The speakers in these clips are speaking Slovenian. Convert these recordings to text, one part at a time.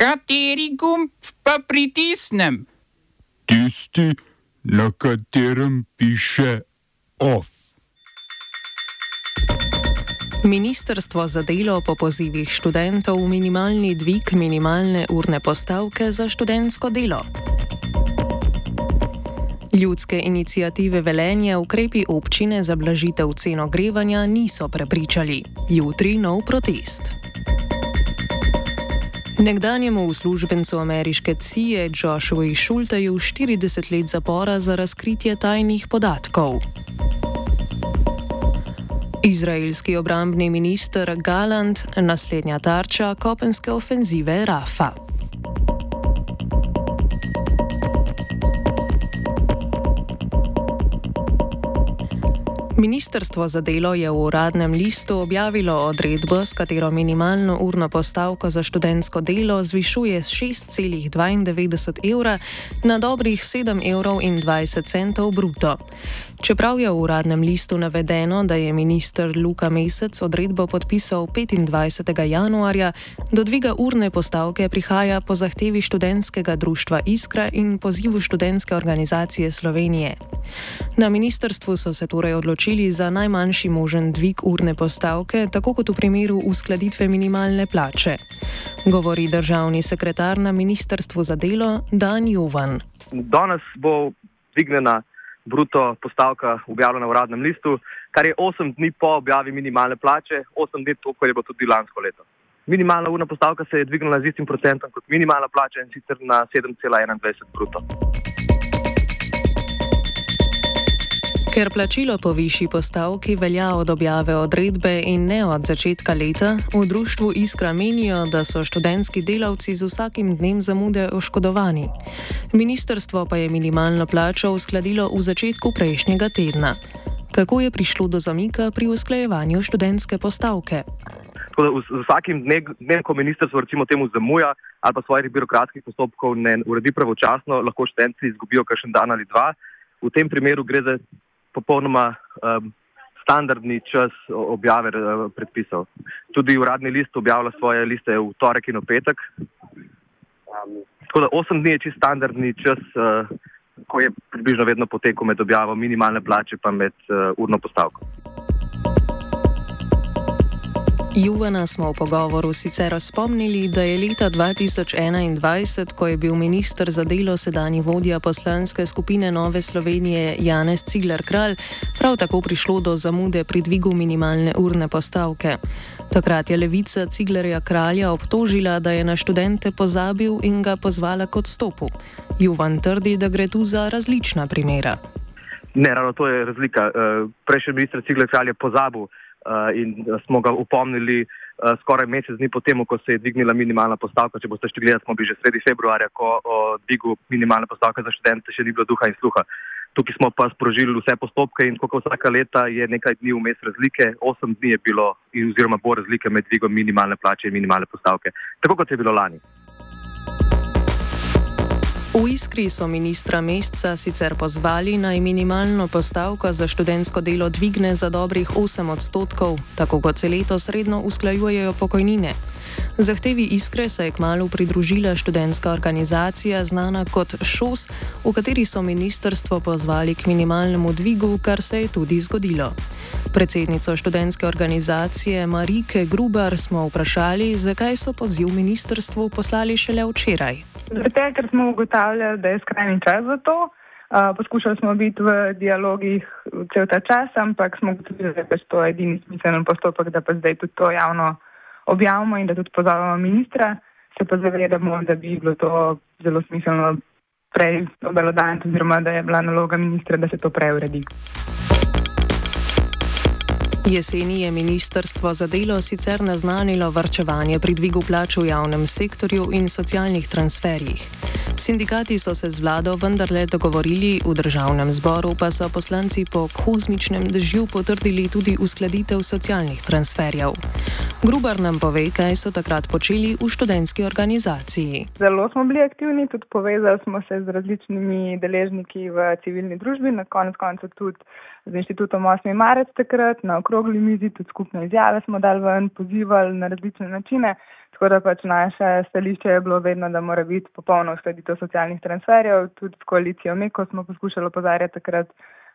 Kateri gumb pa pritisnem? Tisti, na katerem piše OF. Ministrstvo za delo po pozivih študentov minimalni dvig minimalne urne postavke za študentsko delo. Ljudske inicijative Velenje ukrepi občine za blažitev cen ogrevanja niso prepričali. Jutri nov protest. Nekdanjemu uslužbencu ameriške CIA Joshuai Schulteju 40 let zapora za razkritje tajnih podatkov. Izraelski obrambni minister Galant, naslednja tarča kopenske ofenzive Rafa. Ministrstvo za delo je v uradnem listu objavilo odredbo, s katero minimalno urno postavko za študentsko delo zvišuje z 6,92 evra na dobrih 7,20 evrov bruto. Čeprav je v uradnem listu navedeno, da je minister Luka Mesec odredbo podpisal 25. januarja, do dviga urne postavke prihaja po zahtevi študentskega društva Iskra in pozivu študentske organizacije Slovenije. Na ministrstvu so se torej odločili za najmanjši možen dvig urne postavke, tako kot v primeru uskladitve minimalne plače. Govori državni sekretar na ministrstvu za delo Dan Jovan. Danes bo dvignjena bruto postavka objavljena v uradnem listu, kar je 8 dni po objavi minimalne plače, 8 dni to, kar je bilo tudi lansko leto. Minimalna urna postavka se je dvignila z istim procentom kot minimalna plača in sicer na 7,21 bruto. Ker plačilo po višji postavki velja od objave odredbe in ne od začetka leta, v društvu Iskra menijo, da so študentski delavci z vsakim dnem zamude oškodovani. Ministrstvo pa je minimalno plačo uskladilo v začetku prejšnjega tedna. Kako je prišlo do zamika pri usklajevanju študentske postavke? Z vsakim dnem, dnem, ko ministrstvo recimo temu zamuja ali pa svojih birokratskih postopkov ne uredi pravočasno, lahko študenti izgubijo kakšen dan ali dva. V tem primeru gre za popolnoma um, standardni čas objave uh, predpisov. Tudi uradni list objavlja svoje liste v torek in v petek. Um, tako da 8 dni je čist standardni čas, uh, ko je približno vedno potekel med objavo minimalne plače pa med uh, urno postavko. Juvana smo v pogovoru sicer spomnili, da je leta 2021, ko je bil ministr za delo sedajni vodja poslanske skupine Nove Slovenije Janez Cigler Kralj, prav tako prišlo do zamude pri dvigu minimalne urne postavke. Takrat je levica Ciglerja Kralja obtožila, da je na študente pozabil in ga pozvala k odstopu. Juvan trdi, da gre tu za različna primera. Ne, ravno to je razlika. Eh, prejšnji ministr Cigler Kralj je pozabil. Eh, in smo ga upomnili eh, skoraj mesec dni potem, ko se je dvignila minimalna postavka. Če boste šli gledati, smo bili že sredi februarja, ko o dvigu minimalne postavke za študente še ni bilo duha in sluha. Tukaj smo pa sprožili vse postopke in kot vsaka leta je nekaj dni vmes razlike, osem dni je bilo oziroma bo razlike med dvigom minimalne plače in minimalne postavke, tako kot je bilo lani. V Iskri so ministra Mestca sicer pozvali naj minimalno postavko za študentsko delo dvigne za dobrih 8 odstotkov, tako kot se letos redno usklajujejo pokojnine. Zahtevi Iskre se je kmalo pridružila študentska organizacija znana kot ŠOS, v kateri so ministrstvo pozvali k minimalnemu dvigu, kar se je tudi zgodilo. Predsednico študentske organizacije Marike Grubar smo vprašali, zakaj so poziv ministrstvu poslali šele včeraj. Zato, ker smo ugotavljali, da je skrajni čas za to. Uh, poskušali smo biti v dialogih cel ta čas, ampak smo ugotovili, da je pač to edini smiseln postopek, da pa zdaj tudi to javno objavimo in da tudi pozovemo ministra. Se pa zavedamo, da bi bilo to zelo smiselno prej obelodajati, oziroma da je bila naloga ministra, da se to prej uredi. Jeseni je ministrstvo za delo sicer naznanilo varčevanje pri dvigu plač v javnem sektorju in socialnih transferjih. Sindikati so se z vlado vendarle dogovorili, v državnem zboru pa so poslanci po kozmičnem dežju potrdili tudi uskladitev socialnih transferjev. Grubar nam pove, kaj so takrat počeli v študentski organizaciji. Zelo smo bili aktivni, tudi povezali smo se z različnimi deležniki v civilni družbi, na konec koncev tudi z inštitutom 8. marec takrat na okrogli mizi, tudi skupne izjave smo dali ven, pozivali na različne načine. Tako da pač naše stališče je bilo vedno, da mora biti popolno uskladitev socialnih transferjev. Tudi s koalicijo Meko smo poskušali opozarjati takrat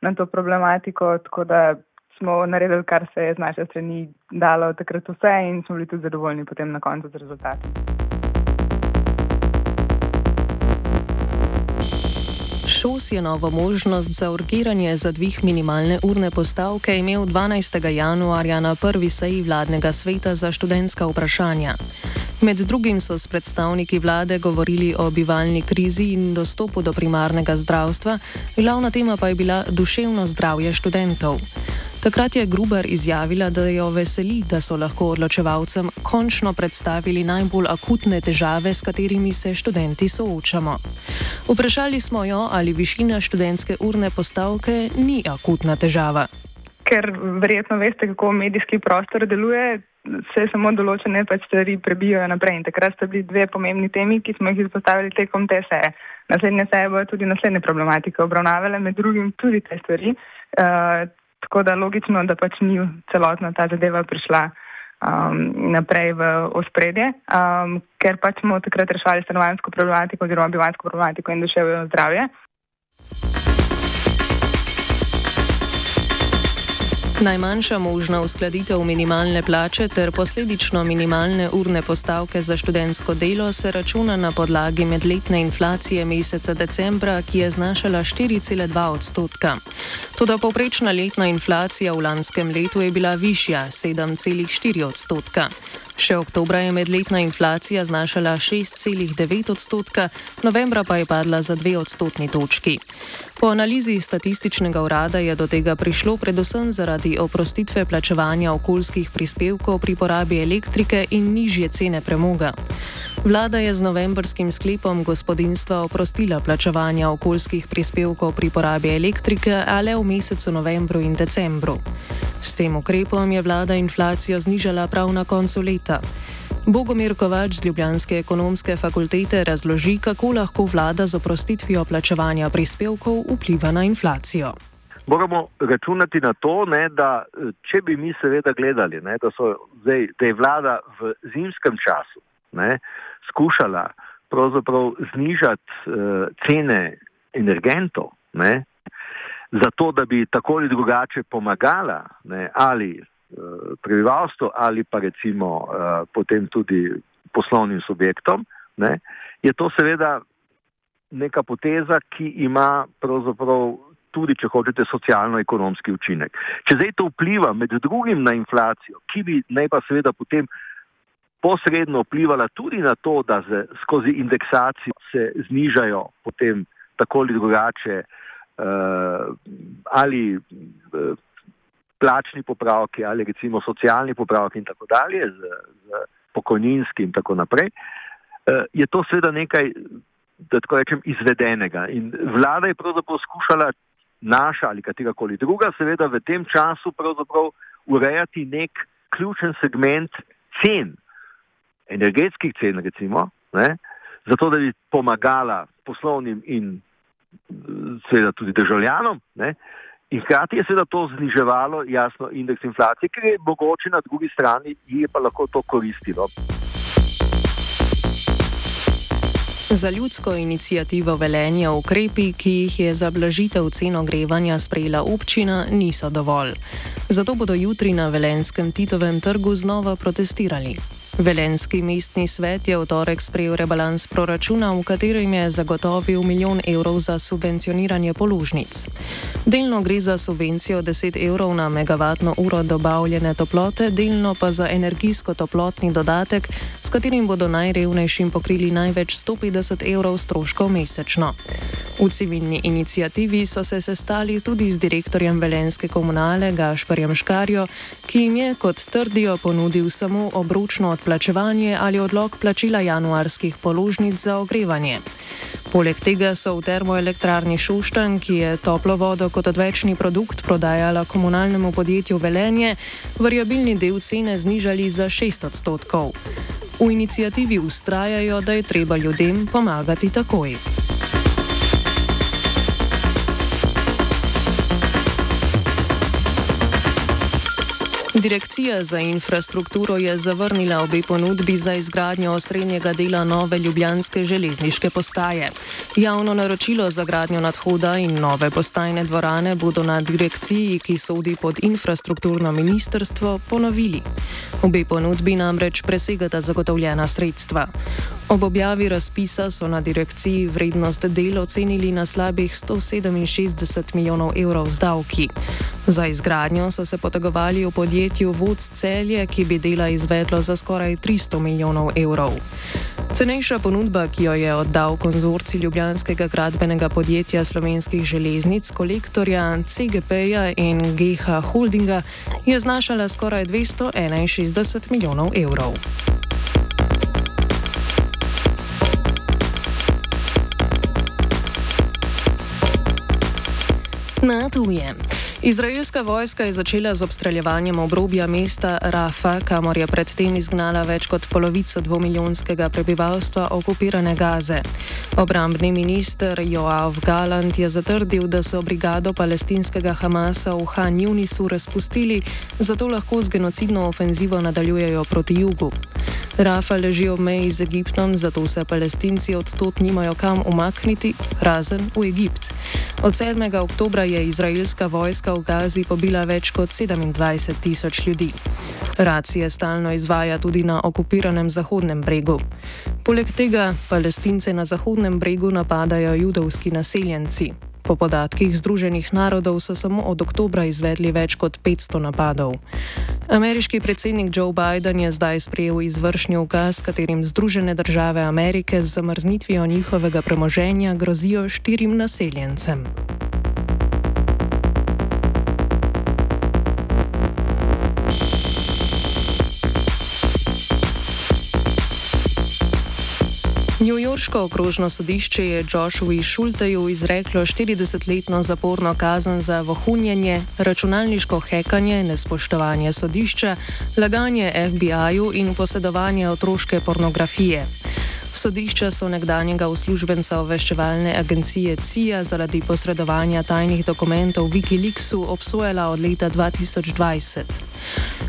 na to problematiko, tako da smo naredili, kar se je z naše strani dalo takrat vse in smo bili tudi zadovoljni potem na koncu z rezultatom. ŠOS je novo možnost za urgiranje za dvig minimalne urne postavke imel 12. januarja na prvi seji vladnega sveta za študentska vprašanja. Med drugim so s predstavniki vlade govorili o bivalni krizi in dostopu do primarnega zdravstva, glavna tema pa je bila duševno zdravje študentov. Takrat je Gruber izjavila, da jo veseli, da so lahko odločevalcem končno predstavili najbolj akutne težave, s katerimi se študenti soočamo. Vprašali smo jo, ali višina študentske urne postavke ni akutna težava. Ker verjetno veste, kako medijski prostor deluje, se samo določene pač stvari prebijajo naprej. In takrat sta bili dve pomembni temi, ki smo jih izpostavili tekom te seje. Naslednje seje bojo tudi naslednje problematike obravnavale, med drugim tudi te stvari. Uh, Tako da logično, da pač ni celotna ta zadeva prišla um, naprej v ospredje, um, ker pač smo takrat reševali stanovanjsko problematiko oziroma bivansko problematiko in duševno zdravje. Najmanjša možna uskladitev minimalne plače ter posledično minimalne urne postavke za študentsko delo se računa na podlagi medletne inflacije meseca decembra, ki je znašala 4,2 odstotka. Toda povprečna letna inflacija v lanskem letu je bila višja 7,4 odstotka. Še oktobra je medletna inflacija znašala 6,9 odstotka, novembra pa je padla za 2 odstotni točki. Po analizi statističnega urada je do tega prišlo predvsem zaradi oprostitve plačevanja okoljskih prispevkov pri porabi elektrike in nižje cene premoga. Vlada je z novembrskim sklepom gospodinstva oprostila plačevanja okoljskih prispevkov pri porabi elektrike, ale v mesecu novembru in decembru. S tem ukrepom je vlada inflacijo znižala prav na koncu leta. Bogomir Kovač z Ljubljanske ekonomske fakultete razloži, kako lahko vlada z oprostitvijo plačevanja prispevkov vpliva na inflacijo. Moramo računati na to, ne, da če bi mi seveda gledali, ne, da, zdaj, da je vlada v zimskem času ne, skušala pravzaprav znižati uh, cene energentov, ne, zato da bi tako ali drugače pomagala ne, ali prebivalstvu ali pa recimo uh, potem tudi poslovnim subjektom, ne, je to seveda neka poteza, ki ima pravzaprav tudi, če hočete, socialno-ekonomski učinek. Če zdaj to vpliva med drugim na inflacijo, ki bi naj pa seveda potem posredno vplivala tudi na to, da se skozi indeksacijo se znižajo potem tako ali drugače uh, ali uh, plačni popravki ali recimo socialni popravki in tako dalje z, z pokojninski in tako naprej, uh, je to seveda nekaj, da tako rečem, izvedenega. In vlada je pravzaprav skušala naša ali katerakoli druga seveda v tem času urejati nek ključen segment cen energetskih cen, recimo, ne, zato da bi pomagala poslovnim in seveda tudi državljanom. Ne, in hkrati je seveda to zniževalo jasno indeks inflacije, ker je mogoče na drugi strani je pa lahko to koristilo. Za ljudsko inicijativo velenja ukrepi, ki jih je za blažitev cen ogrevanja sprejela občina, niso dovolj. Zato bodo jutri na Velenskem Titovem trgu znova protestirali. Velenski mestni svet je v torek sprejel rebalans proračuna, v katerem je zagotovil milijon evrov za subvencioniranje položnic. Delno gre za subvencijo 10 evrov na megavatno uro dobavljene toplote, delno pa za energijsko-toplotni dodatek, s katerim bodo najrevnejšim pokrili največ 150 evrov stroškov mesečno. V civilni inicijativi so se sestali tudi z direktorjem Velenske komunale Gašparjem Škarjo, ki jim je, kot trdijo, ponudil samo obročno odplačevanje ali odlog plačila januarskih položnic za ogrevanje. Poleg tega so v termoelektrarni Šuštan, ki je toplo vodo kot odvečni produkt prodajala komunalnemu podjetju Velenje, variabilni del cene znižali za 6 odstotkov. V inicijativi ustrajajo, da je treba ljudem pomagati takoj. Direkcija za infrastrukturo je zavrnila obe ponudbi za izgradnjo osrednjega dela nove ljubljanske železniške postaje. Javno naročilo za gradnjo nadhoda in nove postajne dvorane bodo na direkciji, ki sodi pod infrastrukturno ministrstvo, ponovili. Obe ponudbi namreč presegata zagotovljena sredstva. Ob objavi razpisa so na direkciji vrednost del ocenili na slabih 167 milijonov evrov z davki. Za izgradnjo so se potegovali v podjetju Vodc Celje, ki bi dela izvedlo za skoraj 300 milijonov evrov. Cenejša ponudba, ki jo je oddal konzorci Ljubljanskega gradbenega podjetja slovenskih železnic, kolektorja CGP-ja in GH Holdinga, je znašala skoraj 261 milijonov evrov. Na tuje. Izraelska vojska je začela z obstreljevanjem obrobja mesta Rafa, kamor je predtem izgnala več kot polovico dvomiljonskega prebivalstva okupirane Gaze. Obrambni minister Joav Galant je zatrdil, da so brigado palestinskega Hamasa v Han Junisu razpustili, zato lahko z genocidno ofenzivo nadaljujejo proti jugu. Rafa leži ob meji z Egiptom, zato se palestinci odtot nimajo kam umakniti, razen v Egipt. Od 7. oktobra je izraelska vojska v Gazi pobila več kot 27 tisoč ljudi. Racije stalno izvaja tudi na okupiranem Zahodnem bregu. Poleg tega palestince na Zahodnem bregu napadajo judovski naseljenci. Po podatkih Združenih narodov so samo od oktobra izvedli več kot 500 napadov. Ameriški predsednik Joe Biden je zdaj sprejel izvršni ukaz, s katerim Združene države Amerike z zamrznitvijo njihovega premoženja grozijo štirim naseljencem. Njujorško okrožno sodišče je Joshuahu Šulteju izreklo 40-letno zaporno kazen za vohunjenje, računalniško hekanje, nespoštovanje sodišča, laganje FBI-ju in posedovanje otroške pornografije. Sodišča so nekdanjega uslužbenca obveščevalne agencije CIA zaradi posredovanja tajnih dokumentov Wikileaksu obsojala od leta 2020.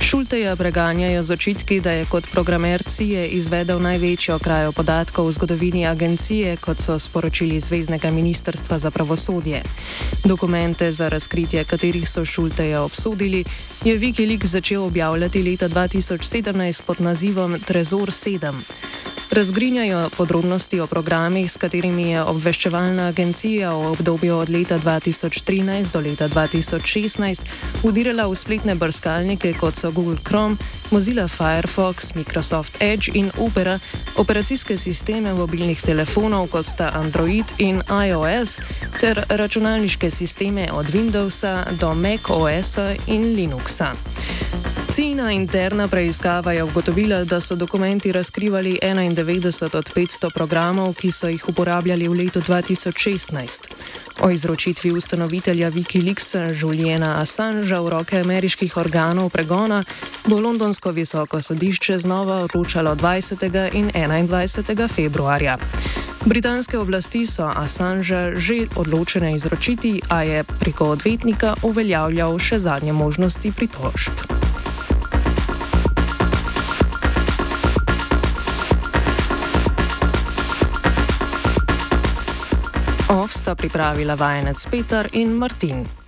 Šulteja preganjajo z očitki, da je kot programer CIA izvedel največjo krajo podatkov v zgodovini agencije, kot so sporočili Zvezdnega ministrstva za pravosodje. Dokumente, za razkritje katerih so Šulteja obsodili, je Wikileaks začel objavljati leta 2017 pod nazivom Trezor 7. Razgrinjajo podrobnosti o programih, s katerimi je obveščevalna agencija v obdobju od leta 2013 do leta 2016 udirala v spletne brskalnike kot so Google Chrome, Mozilla Firefox, Microsoft Edge in Opera, operacijske sisteme mobilnih telefonov kot sta Android in iOS, ter računalniške sisteme od Windowsa do Mac OS-a in Linuxa. Cina interna preiskava je ugotovila, da so dokumenti razkrivali 91 od 500 programov, ki so jih uporabljali v letu 2016. O izročitvi ustanovitelja Wikileaksa Juliana Assangea v roke ameriških organov pregona bo londonsko visoko sodišče znova odločalo 20. in 21. februarja. Britanske oblasti so Assangea že odločene izročiti, a je preko odvetnika uveljavljal še zadnje možnosti pritožb. Sta pripravila vajenec Peter in Martin.